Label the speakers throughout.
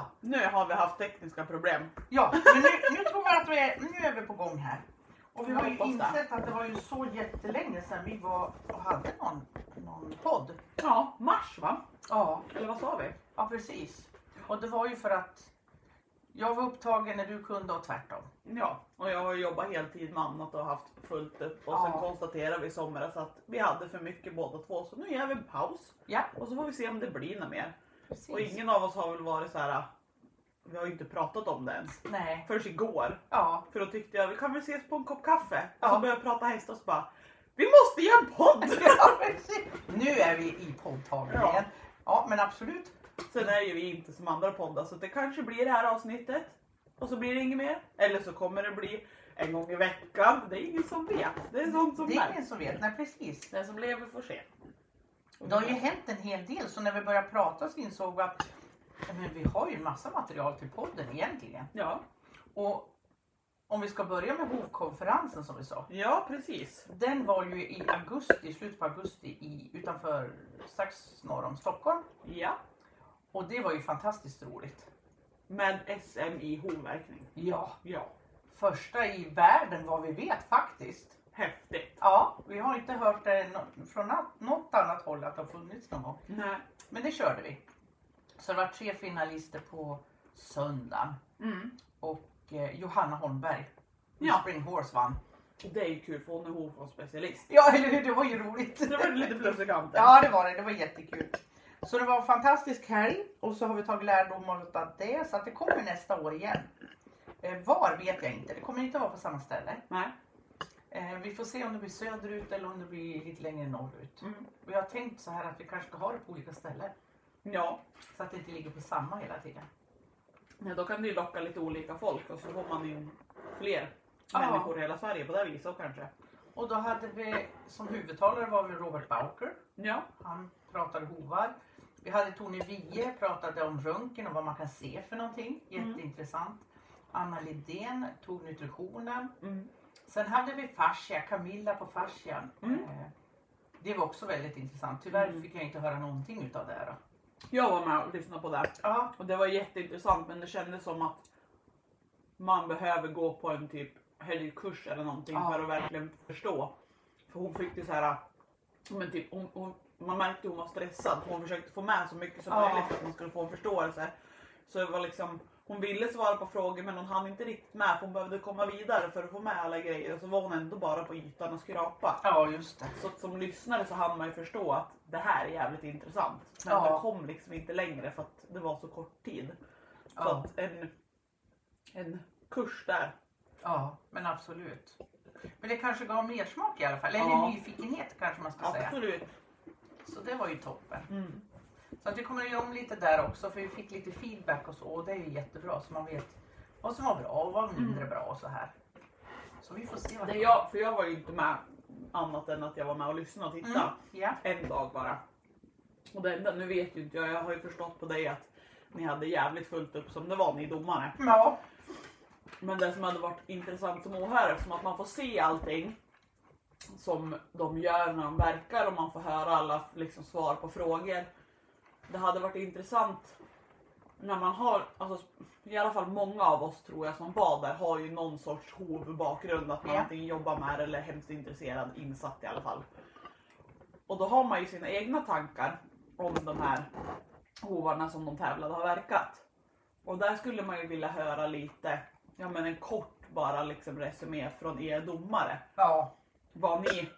Speaker 1: Så,
Speaker 2: Nu har vi haft tekniska problem.
Speaker 1: ja, men nu, nu tror jag att vi är, nu är vi på gång här. Och vi har ju insett att det var ju så jättelänge sedan vi var och hade någon, någon podd.
Speaker 2: Ja, mars va?
Speaker 1: Ja,
Speaker 2: Eller vad sa vi?
Speaker 1: ja, precis. Och det var ju för att jag var upptagen när du kunde och tvärtom.
Speaker 2: Ja, och jag har jobbat heltid med annat och haft fullt upp. Och sen
Speaker 1: Ja.
Speaker 2: konstaterade vi i somras att vi hade för mycket båda två. Så nu gör vi en paus.
Speaker 1: Ja,
Speaker 2: Och så får vi se om det blir något mer.
Speaker 1: precis.
Speaker 2: Och ingen av oss har väl varit så här. Vi har ju inte pratat om det ens.
Speaker 1: Nej,
Speaker 2: Förrän igår.
Speaker 1: ja,
Speaker 2: För då tyckte jag vi kan väl ses på en kopp kaffe. Och
Speaker 1: Ja.
Speaker 2: så började jag prata häst och så bara. Vi måste göra en podd!
Speaker 1: ja precis. Nu är vi i poddtagningen.
Speaker 2: Ja.
Speaker 1: Ja. men absolut.
Speaker 2: Sen är ju vi inte som andra poddar så det kanske blir det här avsnittet. Och så blir det inget mer. Eller så kommer det bli en gång i veckan. Det är ingen som vet. Det är sånt som
Speaker 1: Det är ingen som vet. Nej, precis.
Speaker 2: Den som lever får se.
Speaker 1: Det har ju hänt en hel del så när vi började prata så insåg vi att men vi har ju massa material till podden egentligen.
Speaker 2: Ja,
Speaker 1: Och om vi ska börja med hovkonferensen som vi sa.
Speaker 2: ja precis.
Speaker 1: Den var ju i augusti, slutet på augusti i, utanför strax norr om Stockholm.
Speaker 2: Ja.
Speaker 1: Och det var ju fantastiskt roligt.
Speaker 2: Med SM i hovverkning.
Speaker 1: Ja,
Speaker 2: Ja.
Speaker 1: första i världen vad vi vet faktiskt.
Speaker 2: Häftigt.
Speaker 1: Ja, vi har inte hört det från något annat håll att det har funnits någon gång.
Speaker 2: Nej.
Speaker 1: Men det körde vi. Så det var tre finalister på söndagen.
Speaker 2: Mm.
Speaker 1: Och eh, Johanna Holmberg,
Speaker 2: Ja.
Speaker 1: Spring Horse vann.
Speaker 2: Det är ju kul för hon är hovspecialist.
Speaker 1: Ja, eller hur? Det var ju roligt.
Speaker 2: Det var lite plus i kanten.
Speaker 1: Ja, det var det. Det var jättekul. Så det var en fantastisk helg och så har vi tagit lärdom av det så att det kommer nästa år igen. Eh, var vet jag inte. Det kommer inte vara på samma ställe.
Speaker 2: Nej.
Speaker 1: Eh, vi får se om det blir söderut eller om det blir lite längre norrut.
Speaker 2: Mm.
Speaker 1: Och jag har tänkt så här att vi kanske ska ha det på olika ställen.
Speaker 2: Ja.
Speaker 1: Så att det inte ligger på samma hela tiden.
Speaker 2: ja, då kan det ju locka lite olika folk och så får man in fler
Speaker 1: Ja.
Speaker 2: människor i hela Sverige på det viset kanske.
Speaker 1: Och då hade vi som huvudtalare var vi Robert Bauker.
Speaker 2: Ja.
Speaker 1: Han pratade hovar. Vi hade Tony Wiehe, pratade om röntgen och vad man kan se för någonting.
Speaker 2: Mm.
Speaker 1: Jätteintressant. Anna Lidén tog nutritionen.
Speaker 2: Mm.
Speaker 1: Sen hade vi fascia, Camilla på fascian.
Speaker 2: Mm.
Speaker 1: Eh, Det var också väldigt intressant. Tyvärr
Speaker 2: Mm.
Speaker 1: fick jag inte höra någonting utav det. Då.
Speaker 2: Jag var med och lyssnade på det.
Speaker 1: Ja,
Speaker 2: Och det var jätteintressant men det kändes som att man behöver gå på en typ helgkurs eller någonting
Speaker 1: Ja.
Speaker 2: för att verkligen förstå. För hon fick det så här, men typ, hon, hon, man märkte hon var stressad för hon försökte få med så mycket som
Speaker 1: Ja.
Speaker 2: möjligt för att man skulle få en förståelse. Så det var liksom, hon ville svara på frågor men hon hann inte riktigt med för hon behövde komma vidare för att få med alla grejer och så var hon ändå bara på ytan och skrapa.
Speaker 1: ja just det.
Speaker 2: Så att som lyssnare så hann man ju förstå att det här är jävligt intressant. Men
Speaker 1: Ja.
Speaker 2: man kom liksom inte längre för att det var så kort tid. Så
Speaker 1: Ja.
Speaker 2: att en, en kurs där.
Speaker 1: Ja, men absolut. Men det kanske gav mer smak i alla fall. Eller
Speaker 2: Ja.
Speaker 1: nyfikenhet kanske man ska säga.
Speaker 2: Absolut.
Speaker 1: Så det var ju toppen.
Speaker 2: Mm.
Speaker 1: Så att vi kommer att göra om lite där också för vi fick lite feedback och så och det är ju jättebra så man vet vad som var bra och vad mindre bra och så här. Så vi får se vad
Speaker 2: Det är jag, för jag var ju inte med annat än att jag var med och lyssnade och tittade.
Speaker 1: Mm, ja.
Speaker 2: En dag bara. Och det enda, nu vet ju inte jag, jag har ju förstått på dig att ni hade jävligt fullt upp som det var ni domare.
Speaker 1: Ja.
Speaker 2: Men det som hade varit intressant som åhörare, som att man får se allting som de gör när de verkar och man får höra alla liksom, svar på frågor. Det hade varit intressant när man har, alltså, i alla fall många av oss tror jag som bad där har ju någon sorts hovbakgrund, att man
Speaker 1: Ja.
Speaker 2: antingen jobbar med det eller är hemskt intresserad, insatt i alla fall. Och då har man ju sina egna tankar om de här hovarna som de tävlade har verkat. Och där skulle man ju vilja höra lite, ja men en kort bara liksom resumé från er domare.
Speaker 1: Ja.
Speaker 2: Vad ni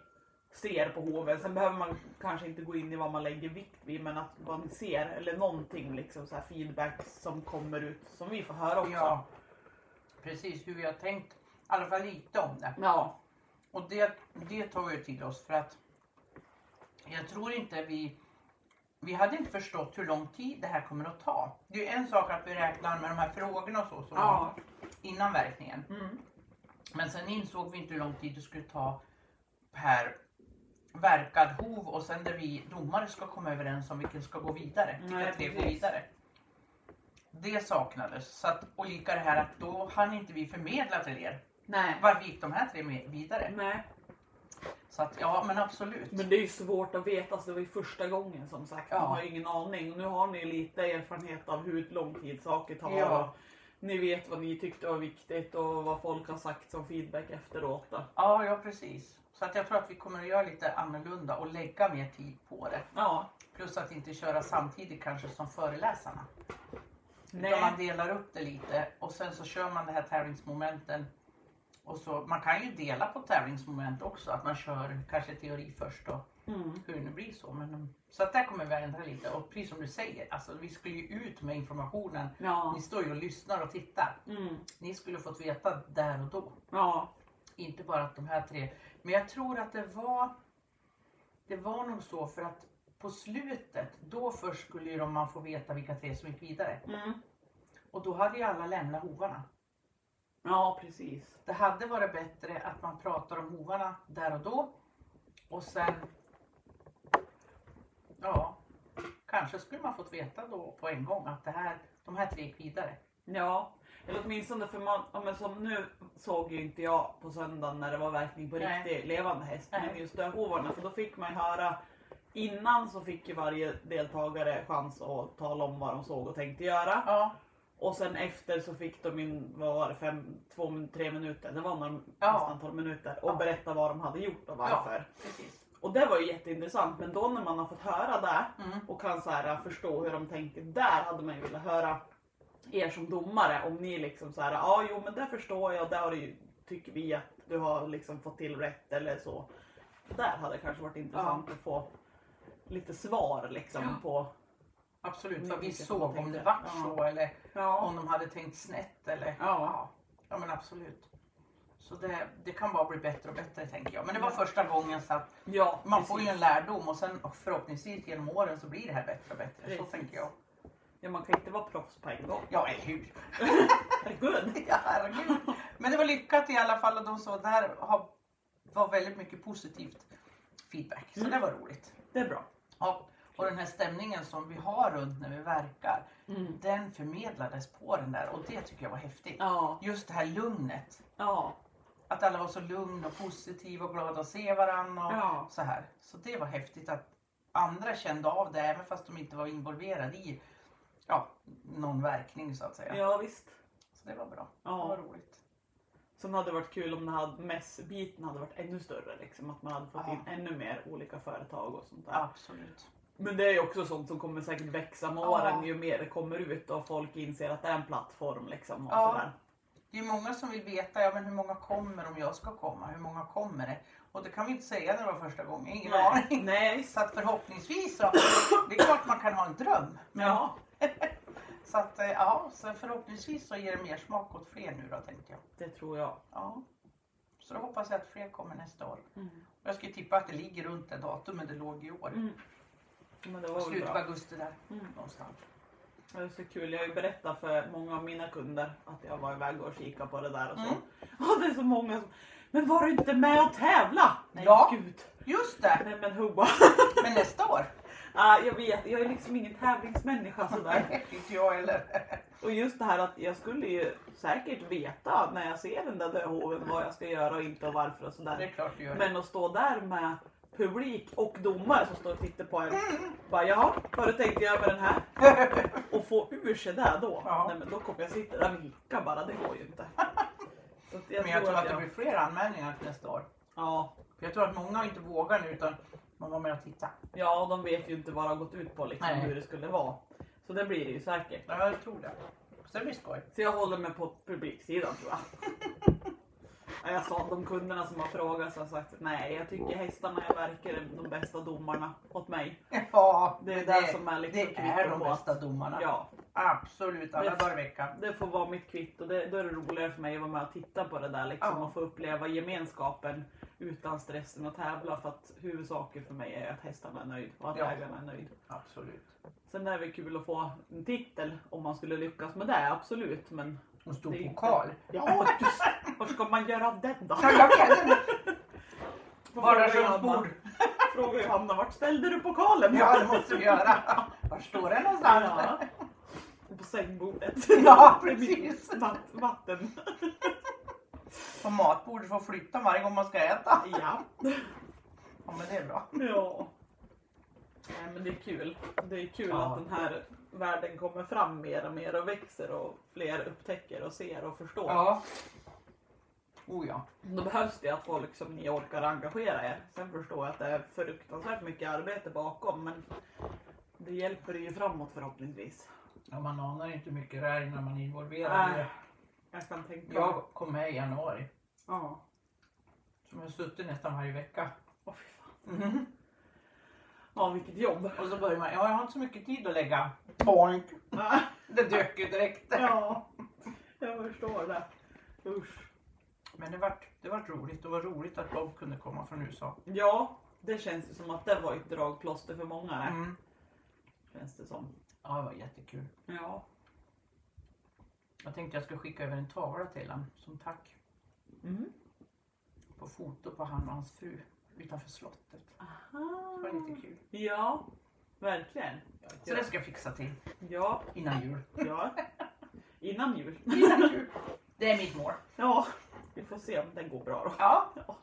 Speaker 2: ser på hoven. Sen behöver man kanske inte gå in i vad man lägger vikt vid men att ni ser eller någonting liksom så här feedback som kommer ut som vi får höra också.
Speaker 1: ja. Precis hur vi har tänkt. I alla fall lite om det.
Speaker 2: Ja.
Speaker 1: Och det, det tar vi till oss för att jag tror inte vi vi hade inte förstått hur lång tid det här kommer att ta. Det är ju en sak att vi räknar med de här frågorna och så som
Speaker 2: Ja.
Speaker 1: innan verkningen.
Speaker 2: Mm.
Speaker 1: Men sen insåg vi inte hur lång tid det skulle ta per verkad hov och sen där vi domare ska komma överens om vilken ska gå vidare. Vilka
Speaker 2: Nej,
Speaker 1: tre går
Speaker 2: precis.
Speaker 1: vidare. Det saknades. Så att, och lika det här att då hann inte vi förmedla till er.
Speaker 2: Nej.
Speaker 1: Varför gick de här tre med vidare?
Speaker 2: Nej.
Speaker 1: Så att ja, men absolut.
Speaker 2: Men det är ju svårt att veta, så det var ju första gången som sagt.
Speaker 1: Ja.
Speaker 2: Man har ju ingen aning. Och nu har ni lite erfarenhet av hur lång tid saker tar.
Speaker 1: Ja.
Speaker 2: Och ni vet vad ni tyckte var viktigt och vad folk har sagt som feedback efteråt. Då.
Speaker 1: Ja, ja precis. Så att jag tror att vi kommer att göra lite annorlunda och lägga mer tid på det.
Speaker 2: Ja.
Speaker 1: Plus att inte köra samtidigt kanske som föreläsarna.
Speaker 2: Nej.
Speaker 1: Utan man delar upp det lite och sen så kör man det här tävlingsmomenten. Och så, man kan ju dela på tävlingsmoment också, att man kör kanske teori först och
Speaker 2: Mm.
Speaker 1: hur det nu blir så. Men, um, så att där kommer vi ändra lite och precis som du säger, alltså, vi skulle ju ut med informationen.
Speaker 2: Ja.
Speaker 1: Ni står ju och lyssnar och tittar.
Speaker 2: Mm.
Speaker 1: Ni skulle fått veta där och då.
Speaker 2: Ja.
Speaker 1: Inte bara att de här tre. Men jag tror att det var Det var nog så för att på slutet, då först skulle ju de, man få veta vilka tre som gick vidare.
Speaker 2: Mm.
Speaker 1: Och då hade ju alla lämnat hovarna.
Speaker 2: Ja, precis.
Speaker 1: Det hade varit bättre att man pratar om hovarna där och då. Och sen, ja, kanske skulle man fått veta då på en gång att det här, de här tre gick vidare.
Speaker 2: Ja, eller åtminstone för man, ja, men som nu såg ju inte jag på söndagen när det var verkning på
Speaker 1: Nej.
Speaker 2: riktig levande häst. Men
Speaker 1: Nej.
Speaker 2: just döhovarna, för då fick man ju höra Innan så fick ju varje deltagare chans att tala om vad de såg och tänkte göra.
Speaker 1: Ja,
Speaker 2: Och sen efter så fick de in, vad var det, fem, två, tre minuter, det var några,
Speaker 1: Ja.
Speaker 2: nästan 12 minuter. Och
Speaker 1: Ja.
Speaker 2: berätta vad de hade gjort och varför.
Speaker 1: precis.
Speaker 2: Och det var ju jätteintressant, men då när man har fått höra det
Speaker 1: Mm.
Speaker 2: och kan så här, förstå hur de tänker, där hade man ju velat höra er som domare om ni liksom så här, ja jo men det förstår jag, där har du ju, tycker vi att du har liksom fått till rätt eller så. Där hade det kanske varit intressant att få lite svar liksom
Speaker 1: Ja.
Speaker 2: på,
Speaker 1: Absolut, vad vi såg, om det vart
Speaker 2: Ja.
Speaker 1: så eller
Speaker 2: ja,
Speaker 1: om de hade tänkt snett eller
Speaker 2: Ja.
Speaker 1: ja, ja men absolut. Så det, det kan bara bli bättre och bättre tänker jag. Men det var första gången så att
Speaker 2: ja
Speaker 1: man får ju
Speaker 2: precis.
Speaker 1: en lärdom och sen och förhoppningsvis genom åren så blir det här bättre och bättre. Så
Speaker 2: Precis.
Speaker 1: tänker jag.
Speaker 2: Ja man kan inte vara proffs på en gång.
Speaker 1: Ja, eller hur?
Speaker 2: Herregud.
Speaker 1: Ja, herregud. Men det var lyckat i alla fall och de att det här har, var väldigt mycket positivt feedback. Så
Speaker 2: Mm.
Speaker 1: det var roligt.
Speaker 2: Det är bra.
Speaker 1: Ja, och den här stämningen som vi har runt när vi verkar,
Speaker 2: Mm.
Speaker 1: den förmedlades på den där och det tycker jag var häftigt.
Speaker 2: Ja,
Speaker 1: Just det här lugnet.
Speaker 2: ja,
Speaker 1: Att alla var så lugna och positiva och glada att se varandra och
Speaker 2: Ja.
Speaker 1: så här. Så det var häftigt att andra kände av det även fast de inte var involverade i ja, någon verkning så att säga.
Speaker 2: ja visst.
Speaker 1: Så det var bra.
Speaker 2: Ja.
Speaker 1: Det var roligt.
Speaker 2: Sen hade det varit kul om det hade, mässbiten hade varit ännu större. Liksom, att man hade fått
Speaker 1: Ja.
Speaker 2: in ännu mer olika företag och sånt där.
Speaker 1: Absolut.
Speaker 2: Men det är ju också sånt som kommer säkert växa med
Speaker 1: Ja.
Speaker 2: åren ju mer det kommer ut och folk inser att det är en plattform. Liksom, och
Speaker 1: Ja.
Speaker 2: sådär.
Speaker 1: Det är många som vill veta ja, men hur många kommer om jag ska komma. Hur många kommer det? Och det kan vi inte säga när det var första gången. Ingen
Speaker 2: Nej.
Speaker 1: aning.
Speaker 2: Nej.
Speaker 1: Så att förhoppningsvis så. Det är klart man kan ha en dröm. Men,
Speaker 2: Ja,
Speaker 1: Så att eh, ja, så förhoppningsvis så ger det mer smak åt fler nu då tänkte jag.
Speaker 2: det tror jag.
Speaker 1: Ja. Så då hoppas jag att fler kommer nästa år.
Speaker 2: Mm.
Speaker 1: Jag skulle tippa att det ligger runt det datumet det låg i år.
Speaker 2: Mm. Men det var
Speaker 1: Slutet av augusti där
Speaker 2: Mm.
Speaker 1: någonstans.
Speaker 2: Det är så kul. Jag har ju berättat för många av mina kunder att jag var iväg och kikade på det där och så.
Speaker 1: Mm.
Speaker 2: Och det är så många som Men var du inte med och tävla? Nej
Speaker 1: Ja.
Speaker 2: gud.
Speaker 1: Just det!
Speaker 2: Nej men hubba.
Speaker 1: Men nästa år?
Speaker 2: ah, jag vet, jag är liksom ingen tävlingsmänniska sådär.
Speaker 1: Inte jag heller.
Speaker 2: Och just det här att jag skulle ju säkert veta när jag ser den där döhoven vad jag ska göra och inte och varför och
Speaker 1: Det är
Speaker 2: sådär.
Speaker 1: klart du gör.
Speaker 2: Men att stå där med publik och domare som står och tittar på en. Bara jaha, vad du tänkte göra med den här? Och få ur sig det då.
Speaker 1: Ja.
Speaker 2: Nej men då kommer jag sitta där och nicka bara, det går ju inte. Så att
Speaker 1: Men jag tror att det blir fler anmälningar till nästa år.
Speaker 2: Ja,
Speaker 1: För jag tror att många inte vågar nu utan man var med och titta.
Speaker 2: ja, och de vet ju inte vad det har gått ut på liksom,
Speaker 1: Nej.
Speaker 2: hur det skulle vara. Så det blir det ju säkert.
Speaker 1: Ja, jag tror det. Så det blir skoj.
Speaker 2: Så jag håller mig på publiksidan tror jag. Ja, Jag sa att de kunderna som har frågat så har sagt nej, jag tycker hästarna är de bästa domarna åt mig.
Speaker 1: Ja,
Speaker 2: Det är det som är liksom
Speaker 1: det är de
Speaker 2: att-
Speaker 1: bästa domarna.
Speaker 2: Ja,
Speaker 1: Absolut, alla
Speaker 2: Det-
Speaker 1: dagar i veckan.
Speaker 2: det får vara mitt kvitto. Det, då är det roligare för mig att vara med och titta på det där liksom,
Speaker 1: Ja.
Speaker 2: och få uppleva gemenskapen utan stressen att tävla. För att huvudsaken för mig är att hästarna är nöjd och att
Speaker 1: Ja.
Speaker 2: ägarna är nöjd.
Speaker 1: Absolut.
Speaker 2: Sen är det väl kul att få en titel om man skulle lyckas med det, absolut. Men
Speaker 1: Och stor
Speaker 2: Det är inte-
Speaker 1: pokal.
Speaker 2: ja, just, vad ska man göra av den då?
Speaker 1: Ja, jag vet. Vardagsrumsbord.
Speaker 2: Fråga Johanna, vart ställde du pokalen?
Speaker 1: Ja, det måste vi göra. Var står den någonstans?
Speaker 2: Ja. På sängbordet.
Speaker 1: Ja, precis.
Speaker 2: vatt- Vatten.
Speaker 1: På matbordet får flytta varje gång man ska äta.
Speaker 2: Ja.
Speaker 1: Ja men det är bra.
Speaker 2: Ja. Nej, men det är kul. Det är kul
Speaker 1: Ja.
Speaker 2: att den här världen kommer fram mer och mer och växer och fler upptäcker och ser och förstår.
Speaker 1: Ja. Oh ja.
Speaker 2: Då behövs det att folk som ni orkar engagera er. Sen förstår jag att det är fruktansvärt mycket arbete bakom men det hjälper ju framåt förhoppningsvis.
Speaker 1: ja. Man anar inte hur mycket det är innan man är involverad i det.
Speaker 2: Jag kan tänka
Speaker 1: Jag kom med i januari.
Speaker 2: Ja.
Speaker 1: Som jag har suttit nästan varje vecka.
Speaker 2: Åh fy fan. Ja vilket jobb.
Speaker 1: Och så börjar man, ja jag har inte så mycket tid att lägga. Boink. Det dök ju direkt.
Speaker 2: ja. Jag förstår det. Usch.
Speaker 1: Men det vart, det vart roligt. Det var roligt att Bob kunde komma från USA.
Speaker 2: Ja, det känns ju som att det var ett dragplåster för många. det.
Speaker 1: Mm.
Speaker 2: Känns det som.
Speaker 1: Ja det var jättekul.
Speaker 2: Ja.
Speaker 1: Jag tänkte jag skulle skicka över en tavla till honom som tack.
Speaker 2: Mm.
Speaker 1: På foto på han och hans fru utanför slottet. Det var lite kul.
Speaker 2: Ja, verkligen.
Speaker 1: Så det ska jag fixa till
Speaker 2: Ja,
Speaker 1: innan jul.
Speaker 2: ja. Innan jul.
Speaker 1: Innan jul. Det är mitt mål.
Speaker 2: Ja, vi får se om det går bra då.
Speaker 1: Ja.
Speaker 2: Ja.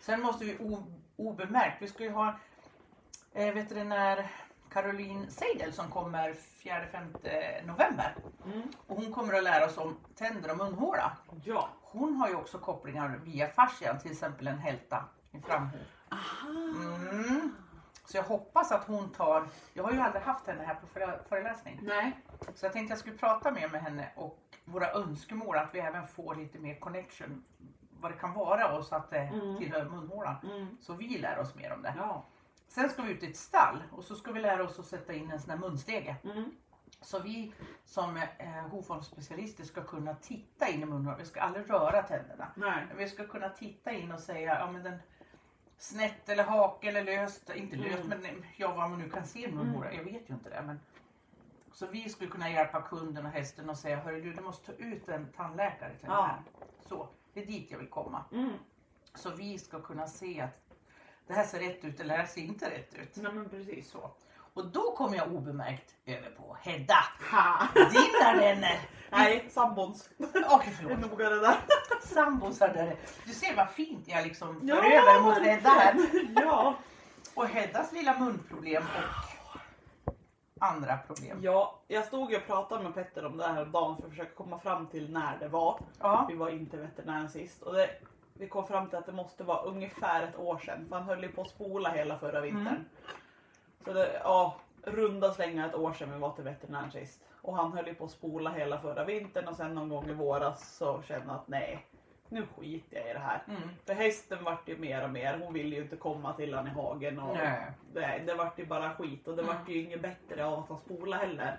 Speaker 1: Sen måste vi o, obemärkt, vi ska ju ha eh, veterinär Caroline Seidel som kommer 4-5 november.
Speaker 2: Mm.
Speaker 1: Och hon kommer att lära oss om tänder och munhåla.
Speaker 2: Ja.
Speaker 1: Hon har ju också kopplingar via fascian, till exempel en hälta i framhov.
Speaker 2: Aha.
Speaker 1: Mm. Så jag hoppas att hon tar, jag har ju aldrig haft henne här på före- föreläsning.
Speaker 2: Nej.
Speaker 1: Så jag tänkte jag skulle prata mer med henne och våra önskemål att vi även får lite mer connection. Vad det kan vara och så att det
Speaker 2: Mm.
Speaker 1: tillhör munhålan.
Speaker 2: Mm.
Speaker 1: Så vi lär oss mer om det.
Speaker 2: Ja.
Speaker 1: Sen ska vi ut i ett stall och så ska vi lära oss att sätta in en sån här munstege.
Speaker 2: Mm.
Speaker 1: Så vi som eh, hovformsspecialister ska kunna titta in i munhålan. Vi ska aldrig röra tänderna.
Speaker 2: Nej.
Speaker 1: Vi ska kunna titta in och säga, ja men den snett eller hake eller löst, inte
Speaker 2: Mm.
Speaker 1: löst men ja vad man nu kan se i munhålan, jag vet ju inte det. Men... Så vi skulle kunna hjälpa kunden och hästen och säga, hörru du, du måste ta ut en tandläkare till den
Speaker 2: Ja.
Speaker 1: här. Så, det är dit jag vill komma.
Speaker 2: Mm.
Speaker 1: Så vi ska kunna se att det här ser rätt ut eller det här ser inte rätt ut.
Speaker 2: Nej men precis.
Speaker 1: Så. Och då kommer jag obemärkt över på Hedda.
Speaker 2: Ha.
Speaker 1: Dina vänner.
Speaker 2: Nej, sambons.
Speaker 1: Okej
Speaker 2: är
Speaker 1: förlåt.
Speaker 2: noga det där.
Speaker 1: Sambosar där. Du ser vad fint jag liksom för
Speaker 2: Ja,
Speaker 1: över mot Hedda här.
Speaker 2: Ja.
Speaker 1: Och Heddas lilla munproblem och andra problem.
Speaker 2: ja, jag stod och pratade med Petter om det här dagen för att försöka komma fram till när det var.
Speaker 1: Ja.
Speaker 2: Vi var inte veterinären sist. Och det, vi kom fram till att det måste vara ungefär ett år sedan. För han höll ju på att spola hela förra vintern.
Speaker 1: Mm.
Speaker 2: Så det, ja, runda slängar ett år sedan vi var till veterinären sist. Och han höll ju på att spola hela förra vintern och sen någon gång i våras så kände han att nej, nu skiter jag i det här.
Speaker 1: Mm.
Speaker 2: För hästen vart ju mer och mer, hon ville ju inte komma till han i hagen. Och
Speaker 1: Nej.
Speaker 2: det, det vart ju bara skit och det
Speaker 1: Mm.
Speaker 2: vart ju inget bättre av att han spola heller.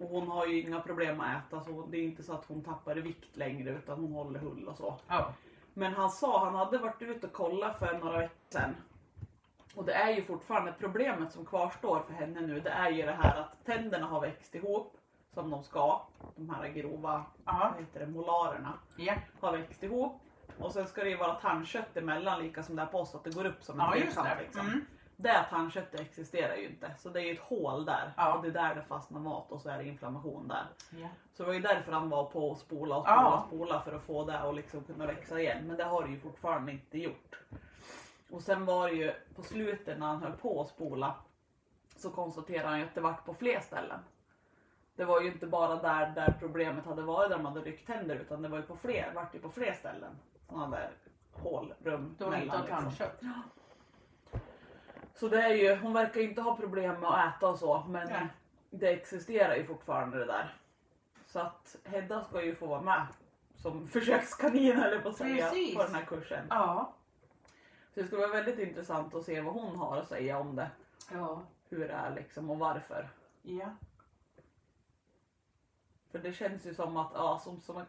Speaker 2: Och hon har ju inga problem att äta så det är inte så att hon tappar i vikt längre utan hon håller hull och så.
Speaker 1: Ja.
Speaker 2: Men han sa, han hade varit ute och kollat för några veckor sedan. Och det är ju fortfarande problemet som kvarstår för henne nu. Det är ju det här att tänderna har växt ihop som de ska. De här grova,
Speaker 1: Ja.
Speaker 2: vad heter det, molarerna
Speaker 1: Ja.
Speaker 2: har växt ihop. Och sen ska det ju vara tandkött emellan lika som det är på oss att det går upp som en
Speaker 1: Ja,
Speaker 2: trekant.
Speaker 1: det.
Speaker 2: Liksom.
Speaker 1: Mm.
Speaker 2: Det tandköttet existerar ju inte. Så det är ju ett hål där.
Speaker 1: Ja.
Speaker 2: Och det är där det fastnar mat och så är det inflammation där.
Speaker 1: Ja.
Speaker 2: Så det var ju därför han var på att spola och spola
Speaker 1: Ja.
Speaker 2: och spola för att få det att liksom kunna växa igen. Men det har det ju fortfarande inte gjort. Och sen var det ju på slutet när han höll på att spola så konstaterade han ju att det vart på fler ställen. Det var ju inte bara där, där problemet hade varit där man hade ryckt tänder utan det var ju på fler, vart ju på fler ställen. Sådana där hålrum
Speaker 1: Då vill inte
Speaker 2: liksom.
Speaker 1: tandkött.
Speaker 2: Så det är ju, hon verkar ju inte ha problem med att äta och så men
Speaker 1: Nej.
Speaker 2: det existerar ju fortfarande det där. Så att Hedda ska ju få vara med som försökskanin eller på att säga
Speaker 1: Precis.
Speaker 2: på den här kursen.
Speaker 1: Ja.
Speaker 2: Så det ska vara väldigt intressant att se vad hon har att säga om det.
Speaker 1: Ja.
Speaker 2: Hur det är liksom och varför.
Speaker 1: Ja.
Speaker 2: För det känns ju som att, ja som, som ett,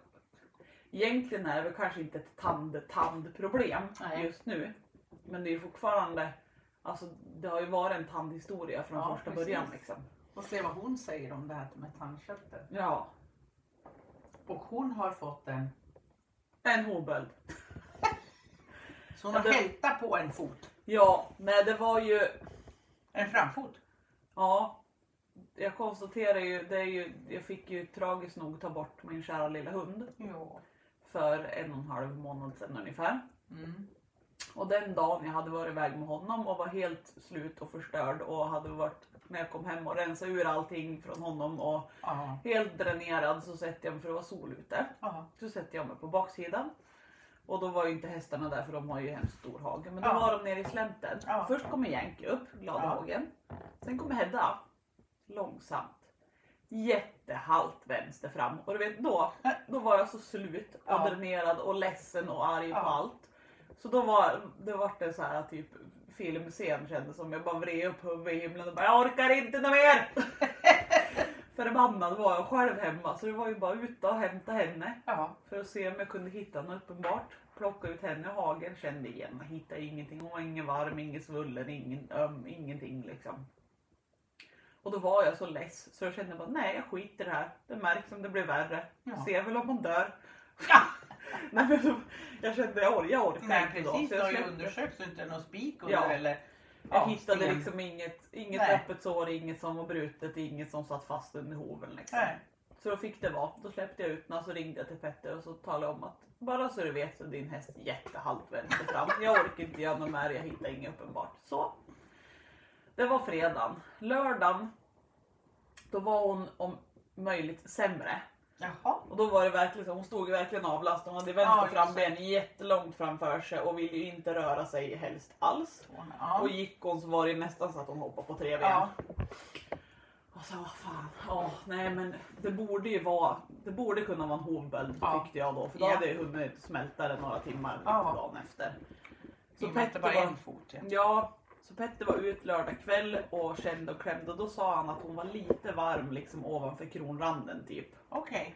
Speaker 2: Egentligen är det väl kanske inte ett tand-tandproblem
Speaker 1: Nej.
Speaker 2: just nu. Men det är ju fortfarande, alltså det har ju varit en tandhistoria från
Speaker 1: Ja,
Speaker 2: första
Speaker 1: precis.
Speaker 2: början liksom.
Speaker 1: Och se vad hon säger om det här med tandköttet.
Speaker 2: Ja,
Speaker 1: Och hon har fått en,
Speaker 2: en hovböld.
Speaker 1: Så hon har
Speaker 2: det-
Speaker 1: hälta på en fot.
Speaker 2: Ja, nej det var ju,
Speaker 1: En framfot.
Speaker 2: ja. Jag konstaterar ju, det är ju, jag fick ju tragiskt nog ta bort min kära lilla hund
Speaker 1: Ja.
Speaker 2: för en och en halv månad sedan ungefär.
Speaker 1: Mm.
Speaker 2: Och den dagen jag hade varit iväg med honom och var helt slut och förstörd och hade varit när jag kom hem och rensade ur allting från honom och
Speaker 1: Ja.
Speaker 2: helt dränerad så sätter jag mig för det var sol ute.
Speaker 1: Ja.
Speaker 2: Så sätter jag mig på baksidan. Och då var ju inte hästarna där för de har ju hemskt stor hage. Men då
Speaker 1: Ja.
Speaker 2: var de nere i slänten.
Speaker 1: Ja.
Speaker 2: Först kommer Yankee upp, glad i
Speaker 1: Ja.
Speaker 2: hagen. Sen kommer Hedda. Långsamt. Jättehalt vänster fram. Och du vet då, då var jag så slut och
Speaker 1: Ja.
Speaker 2: dränerad och ledsen och arg
Speaker 1: Ja.
Speaker 2: på allt. Så då var det vart en så här typ filmscen kändes som. Jag bara vred upp huvudet i himlen och bara jag orkar inte något mer. Förbannad var jag själv hemma så det var ju bara ut och hämta henne.
Speaker 1: Ja.
Speaker 2: För att se om jag kunde hitta något uppenbart. Plocka ut henne i hagen, kände igen och hittade ingenting. Hon var ingen varm, ingen svullen, ingen öm, ingenting liksom. Och då var jag så less så jag kände bara nej jag skiter i det här. Det märks om det blir värre.
Speaker 1: Ja.
Speaker 2: Ser väl om hon dör.
Speaker 1: Ja.
Speaker 2: nej, men då, jag kände jag, or- jag orkar
Speaker 1: Men
Speaker 2: inte då.
Speaker 1: precis,
Speaker 2: Så jag
Speaker 1: har ju undersökt så inte är någon spik under
Speaker 2: Ja.
Speaker 1: eller
Speaker 2: Jag
Speaker 1: ja,
Speaker 2: hittade
Speaker 1: sten.
Speaker 2: liksom inget, inget
Speaker 1: Nej.
Speaker 2: öppet sår, inget som var brutet, inget som satt fast under hoven. Liksom.
Speaker 1: Nej.
Speaker 2: Så då fick det vara. Då släppte jag ut den och så ringde jag till Petter och så talade jag om att bara så du vet så är din häst jättehalt vänster fram. Jag orkar inte göra något mer, jag hittar inget uppenbart. Så. Det var fredagen. Lördagen. Då var hon om möjligt sämre.
Speaker 1: Jaha.
Speaker 2: Och då var det verkligen så, hon stod ju verkligen avlastad. Hon hade vänster
Speaker 1: Ja,
Speaker 2: framben jättelångt framför sig och ville ju inte röra sig helst alls.
Speaker 1: Ja.
Speaker 2: Och gick hon så var det nästan så att hon hoppade på tre ben.
Speaker 1: Ja.
Speaker 2: Och så vad fan, åh, nej men det borde ju vara, det borde kunna vara en hovböld
Speaker 1: Ja.
Speaker 2: tyckte jag då. För då
Speaker 1: Ja.
Speaker 2: hade jag hunnit smälta det några timmar
Speaker 1: Ja.
Speaker 2: dagen efter.
Speaker 1: Så
Speaker 2: Petter
Speaker 1: bara en fot. Ja.
Speaker 2: ja, så Petter var ut lördag kväll och kände och klämde och då sa han att hon var lite varm liksom ovanför kronranden typ.
Speaker 1: Okej.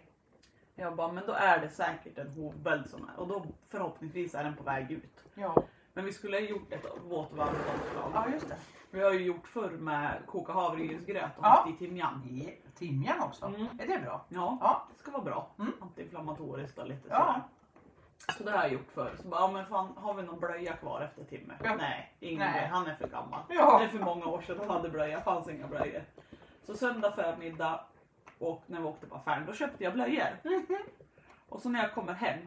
Speaker 2: Jag bara, men då är det säkert en hovböld som är och då förhoppningsvis är den på väg ut.
Speaker 1: Ja.
Speaker 2: Men vi skulle ha gjort ett våtvarmdomslag.
Speaker 1: ja, just det.
Speaker 2: Vi har ju gjort förr med koka havregrynsgröt och
Speaker 1: Ja.
Speaker 2: haft i timjan.
Speaker 1: Ja, Timjan också.
Speaker 2: Mm.
Speaker 1: Är det bra?
Speaker 2: Ja,
Speaker 1: Ja.
Speaker 2: det ska vara bra.
Speaker 1: Mm.
Speaker 2: Antiinflammatoriskt och lite
Speaker 1: Ja.
Speaker 2: sådär. Så det har jag gjort förr. Så bara, ja men fan har vi någon blöja kvar efter Timme?
Speaker 1: Ja.
Speaker 2: Nej, ingen
Speaker 1: Nej.
Speaker 2: blöja. Han är för gammal.
Speaker 1: Ja.
Speaker 2: Det är för många år sedan han hade blöja. fanns inga blöjor. Så söndag förmiddag och när vi åkte på affären då köpte jag blöjor. Och så när jag kommer hem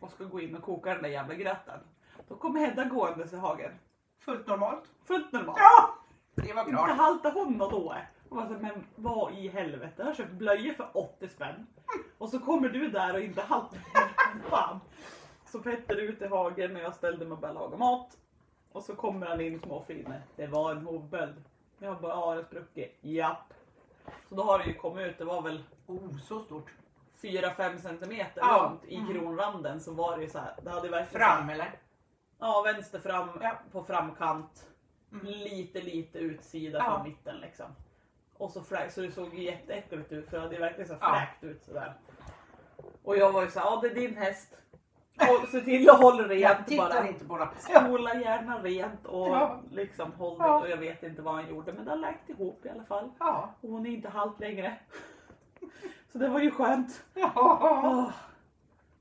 Speaker 2: och ska gå in och koka den där jävla gröten. Då kommer Hedda gåendes i hagen.
Speaker 1: Fullt normalt.
Speaker 2: Fullt normalt.
Speaker 1: Ja! Det var
Speaker 2: Inte
Speaker 1: klart.
Speaker 2: haltar hon något då? Och bara så, men vad i helvete, jag har köpt blöjor för 80 spänn. Och så kommer du där och inte haltar. Fan. Så Petter är ute i hagen och jag ställde mig och började laga mat. Och så kommer han in småfine. Det var en hovböld. Jag bara, ja det spruckit. Japp. Så då har det ju kommit ut, det var väl
Speaker 1: Oh, så stort.
Speaker 2: 4-5 centimeter
Speaker 1: Ja.
Speaker 2: långt i
Speaker 1: Mm.
Speaker 2: kronranden så var det ju så här. Det hade verkligen
Speaker 1: Fram eller?
Speaker 2: Ja, vänster fram
Speaker 1: Ja.
Speaker 2: på framkant.
Speaker 1: Mm.
Speaker 2: Lite, lite utsida
Speaker 1: Ja.
Speaker 2: från mitten liksom. Och så fräkt, så det såg ju jätteäckligt ut för det hade verkligen så här
Speaker 1: Ja.
Speaker 2: fräkt ut sådär. Och jag var ju såhär, ja det är din häst. Och se till att hålla
Speaker 1: Jag
Speaker 2: rent
Speaker 1: tittar
Speaker 2: bara.
Speaker 1: inte på.
Speaker 2: Spola gärna rent och
Speaker 1: Ja.
Speaker 2: liksom håll
Speaker 1: Ja.
Speaker 2: Och jag vet inte vad han gjorde men det har läkt ihop i alla fall.
Speaker 1: Ja.
Speaker 2: Och hon är inte halt längre. Så det var ju skönt.
Speaker 1: Ja.
Speaker 2: Åh.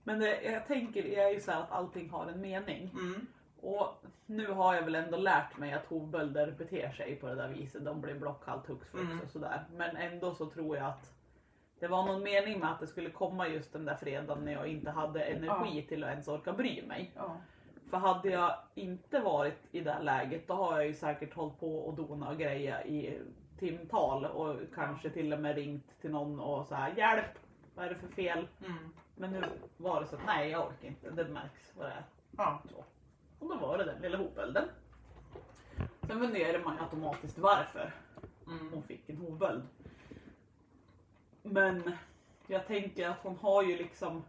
Speaker 2: Men det, jag tänker är ju så här att allting har en mening.
Speaker 1: Mm.
Speaker 2: Och nu har jag väl ändå lärt mig att hovbölder beter sig på det där viset. De blir blockhalt hux flux
Speaker 1: Mm.
Speaker 2: och sådär. Men ändå så tror jag att det var någon mening med att det skulle komma just den där fredagen när jag inte hade energi till att ens orka bry mig.
Speaker 1: Ja.
Speaker 2: För hade jag inte varit i det här läget då har jag ju säkert hållit på och dona och greja i timtal och kanske till och med ringt till någon och så här hjälp, vad är det för fel?
Speaker 1: Mm.
Speaker 2: Men nu var det så att nej jag orkar inte, det märks vad det är.
Speaker 1: Ja.
Speaker 2: Så. Och då var det den lilla hovbölden. Sen funderar man ju automatiskt varför
Speaker 1: Mm.
Speaker 2: hon fick en hovböld. Men jag tänker att hon har ju liksom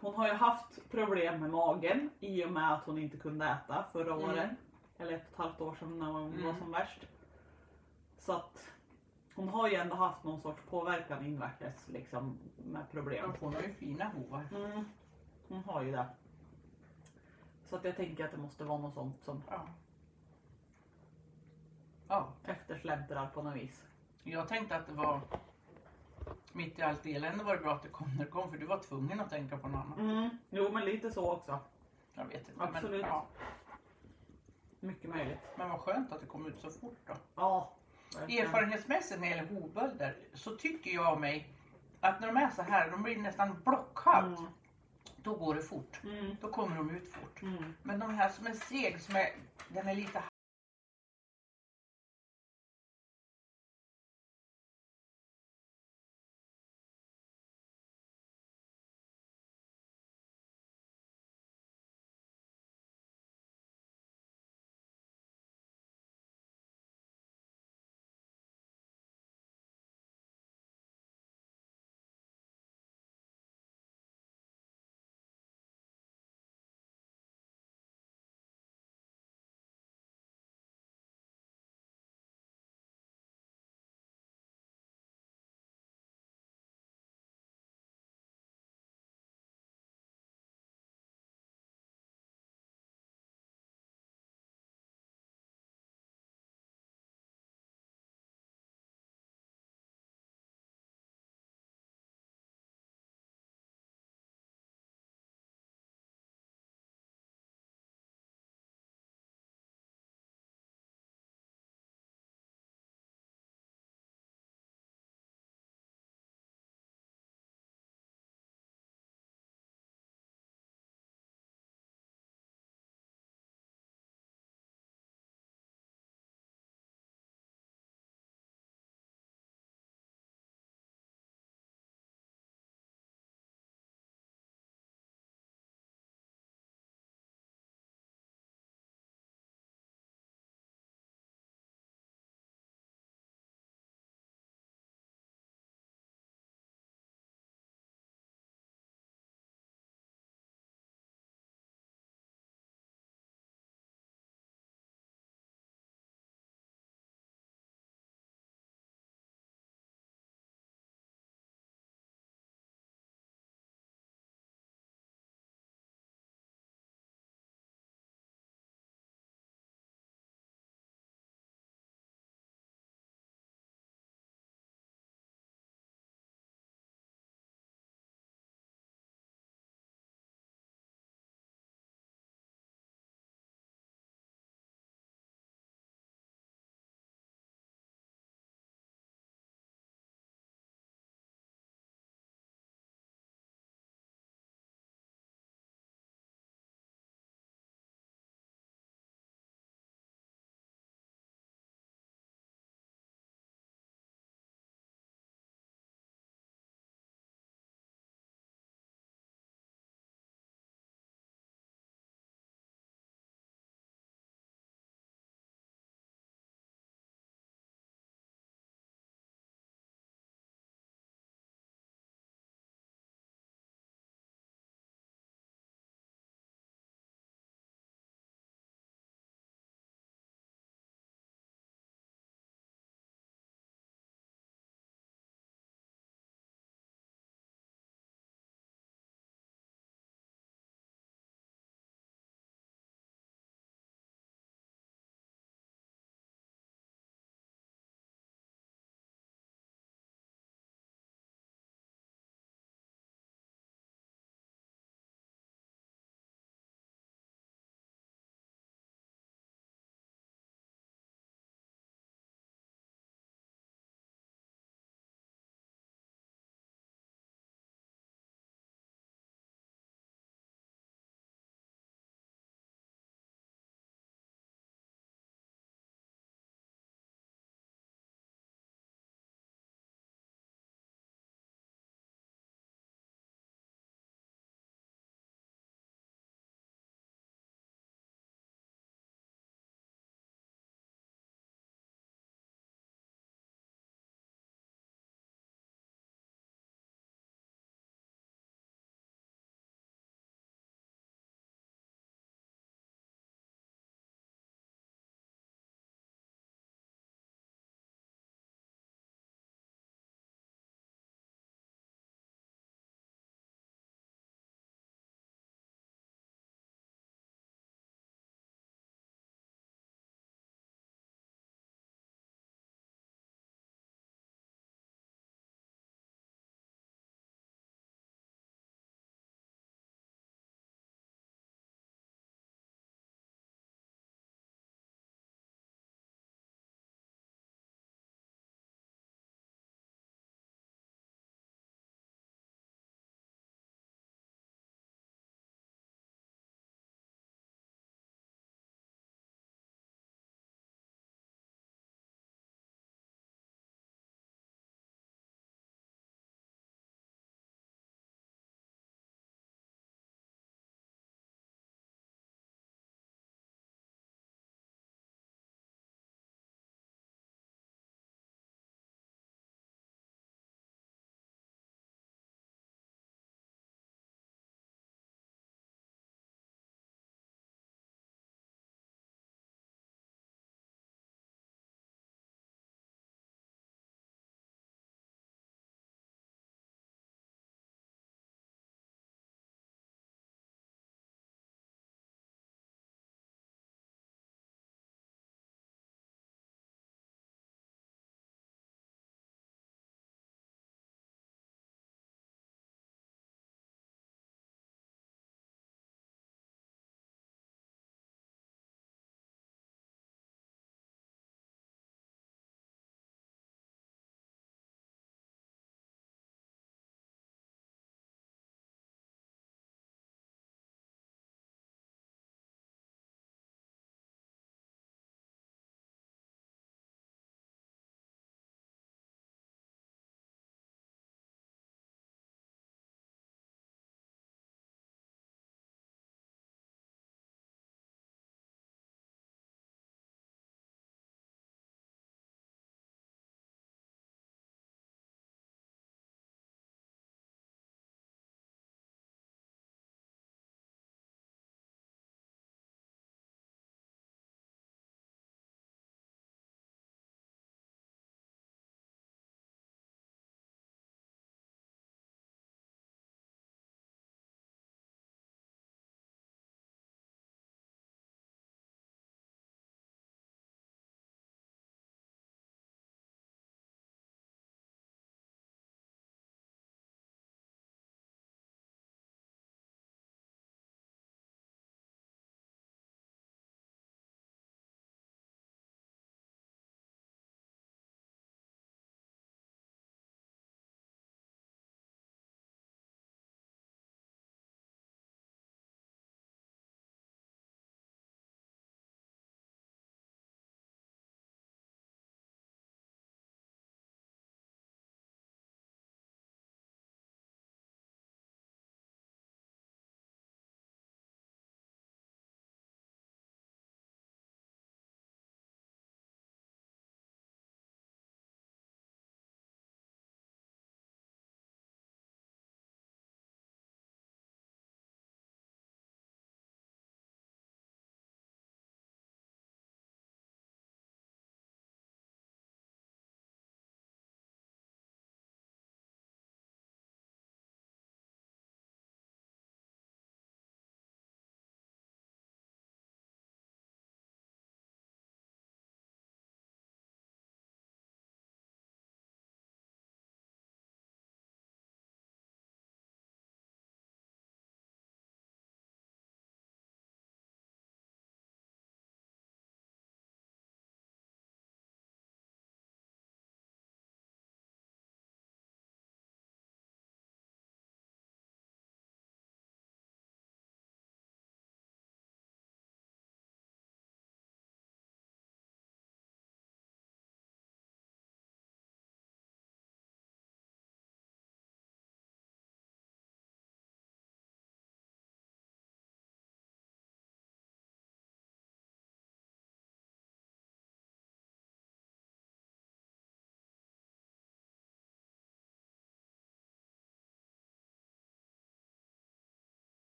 Speaker 2: hon har ju haft problem med magen i och med att hon inte kunde äta förra
Speaker 1: Mm.
Speaker 2: året. Eller ett och ett halvt år sedan när hon var
Speaker 1: Mm.
Speaker 2: som värst. Så att hon har ju ändå haft någon sorts påverkan invärtes liksom med problem.
Speaker 1: Hon har ju fina hovar.
Speaker 2: Mm, hon har ju det. Så att jag tänker att det måste vara något sånt som
Speaker 1: Ja. Ja.
Speaker 2: eftersläntrar på något vis.
Speaker 1: Jag tänkte att det var mitt i allt elände var det bra att det kom när det kom för du var tvungen att tänka på något annat.
Speaker 2: Mm, jo men lite så också.
Speaker 1: Jag vet inte.
Speaker 2: Absolut.
Speaker 1: Men, ja.
Speaker 2: Mycket möjligt.
Speaker 1: men vad skönt att det kom ut så fort då.
Speaker 2: Ja. verkligen.
Speaker 1: Erfarenhetsmässigt när det gäller hovbölder så tycker jag mig att när de är så här, de blir nästan blockhalt.
Speaker 2: Mm.
Speaker 1: då går det fort.
Speaker 2: Mm.
Speaker 1: Då kommer de ut fort.
Speaker 2: Mm.
Speaker 1: Men de här som är seg, som är, den är lite